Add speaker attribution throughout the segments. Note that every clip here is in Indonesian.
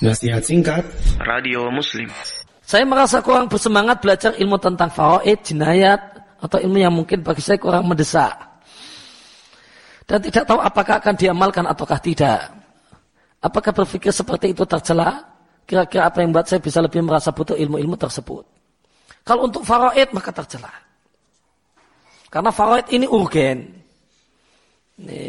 Speaker 1: Nasihat singkat
Speaker 2: Radio Muslim
Speaker 3: Saya merasa kurang bersemangat belajar ilmu tentang fawaid, jinayat, atau ilmu yang mungkin bagi saya kurang mendesak. Dan tidak tahu apakah akan diamalkan ataukah tidak. Apakah berpikir seperti itu tercela? Kira-kira apa yang membuat saya bisa lebih merasa butuh ilmu-ilmu tersebut? Kalau untuk fawaid maka tercela. Karena fawaid ini urgen. Ini,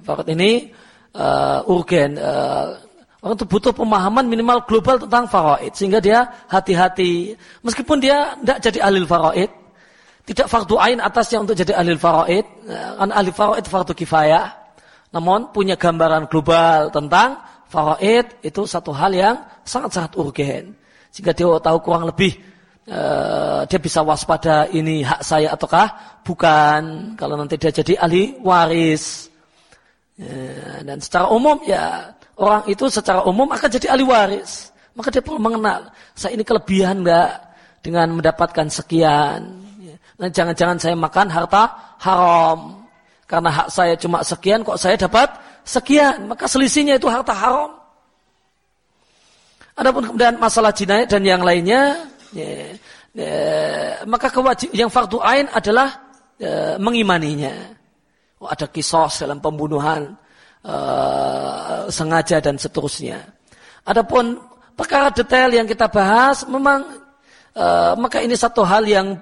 Speaker 3: fawaid ini uh, urgen. Uh, Orang itu butuh pemahaman minimal global tentang faraid sehingga dia hati-hati. Meskipun dia tidak jadi ahli faraid, tidak fardu ain atasnya untuk jadi ahli faraid, karena ahli faraid fardu kifayah. Namun punya gambaran global tentang faraid itu satu hal yang sangat-sangat urgen. Sehingga dia tahu kurang lebih uh, dia bisa waspada ini hak saya ataukah bukan. Kalau nanti dia jadi ahli waris. Ya, dan secara umum ya orang itu secara umum akan jadi ahli waris. Maka dia perlu mengenal, saya ini kelebihan enggak dengan mendapatkan sekian. Nah, jangan-jangan saya makan harta haram. Karena hak saya cuma sekian, kok saya dapat sekian. Maka selisihnya itu harta haram. Adapun kemudian masalah jinayat dan yang lainnya, ya, ya, maka kewajib yang fardu ain adalah ya, mengimaninya. Oh, ada kisos dalam pembunuhan uh, sengaja dan seterusnya. Adapun perkara detail yang kita bahas memang uh, maka ini satu hal yang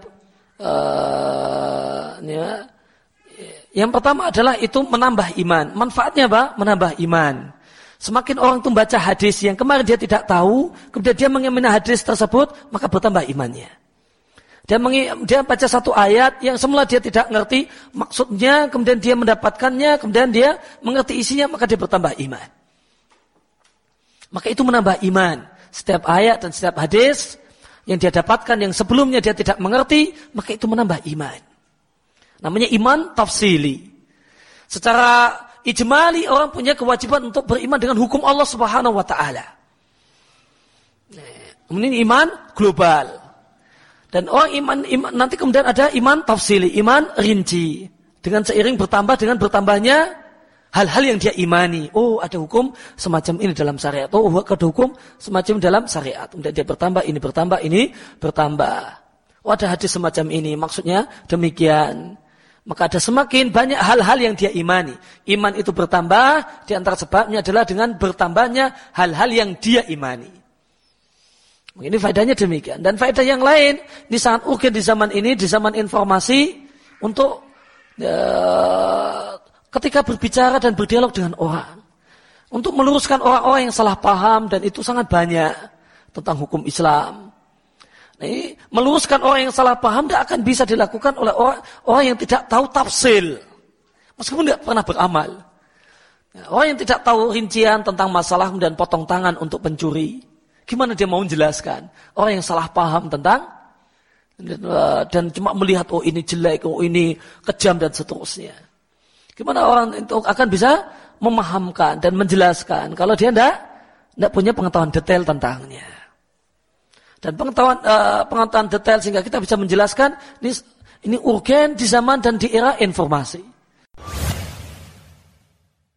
Speaker 3: uh, ya, yang pertama adalah itu menambah iman. Manfaatnya apa? Menambah iman. Semakin orang itu membaca hadis yang kemarin dia tidak tahu, kemudian dia mengemini hadis tersebut, maka bertambah imannya. Dia, dia baca satu ayat yang semula dia tidak mengerti maksudnya, kemudian dia mendapatkannya, kemudian dia mengerti isinya, maka dia bertambah iman. Maka itu menambah iman. Setiap ayat dan setiap hadis yang dia dapatkan yang sebelumnya dia tidak mengerti, maka itu menambah iman. Namanya iman tafsili. Secara ijmali orang punya kewajiban untuk beriman dengan hukum Allah Subhanahu wa taala. Ini iman global. Dan orang iman, iman nanti kemudian ada iman tafsili, iman rinci. Dengan seiring bertambah dengan bertambahnya hal-hal yang dia imani. Oh, ada hukum semacam ini dalam syariat. Oh, ada hukum semacam dalam syariat. Kemudian dia bertambah, ini bertambah, ini bertambah. Oh, ada hadis semacam ini. Maksudnya demikian. Maka ada semakin banyak hal-hal yang dia imani. Iman itu bertambah, di antara sebabnya adalah dengan bertambahnya hal-hal yang dia imani. Ini faedahnya demikian. Dan faedah yang lain, di sangat urgen di zaman ini, di zaman informasi, untuk uh, ketika berbicara dan berdialog dengan orang. Untuk meluruskan orang-orang yang salah paham, dan itu sangat banyak tentang hukum Islam. Ini, meluruskan orang yang salah paham tidak akan bisa dilakukan oleh orang, orang yang tidak tahu tafsil. Meskipun tidak pernah beramal. Orang yang tidak tahu rincian tentang masalah dan potong tangan untuk pencuri. Gimana dia mau menjelaskan? Orang yang salah paham tentang dan cuma melihat oh ini jelek, oh ini kejam dan seterusnya. Gimana orang itu akan bisa memahamkan dan menjelaskan kalau dia tidak tidak punya pengetahuan detail tentangnya. Dan pengetahuan uh, pengetahuan detail sehingga kita bisa menjelaskan ini ini urgen di zaman dan di era informasi.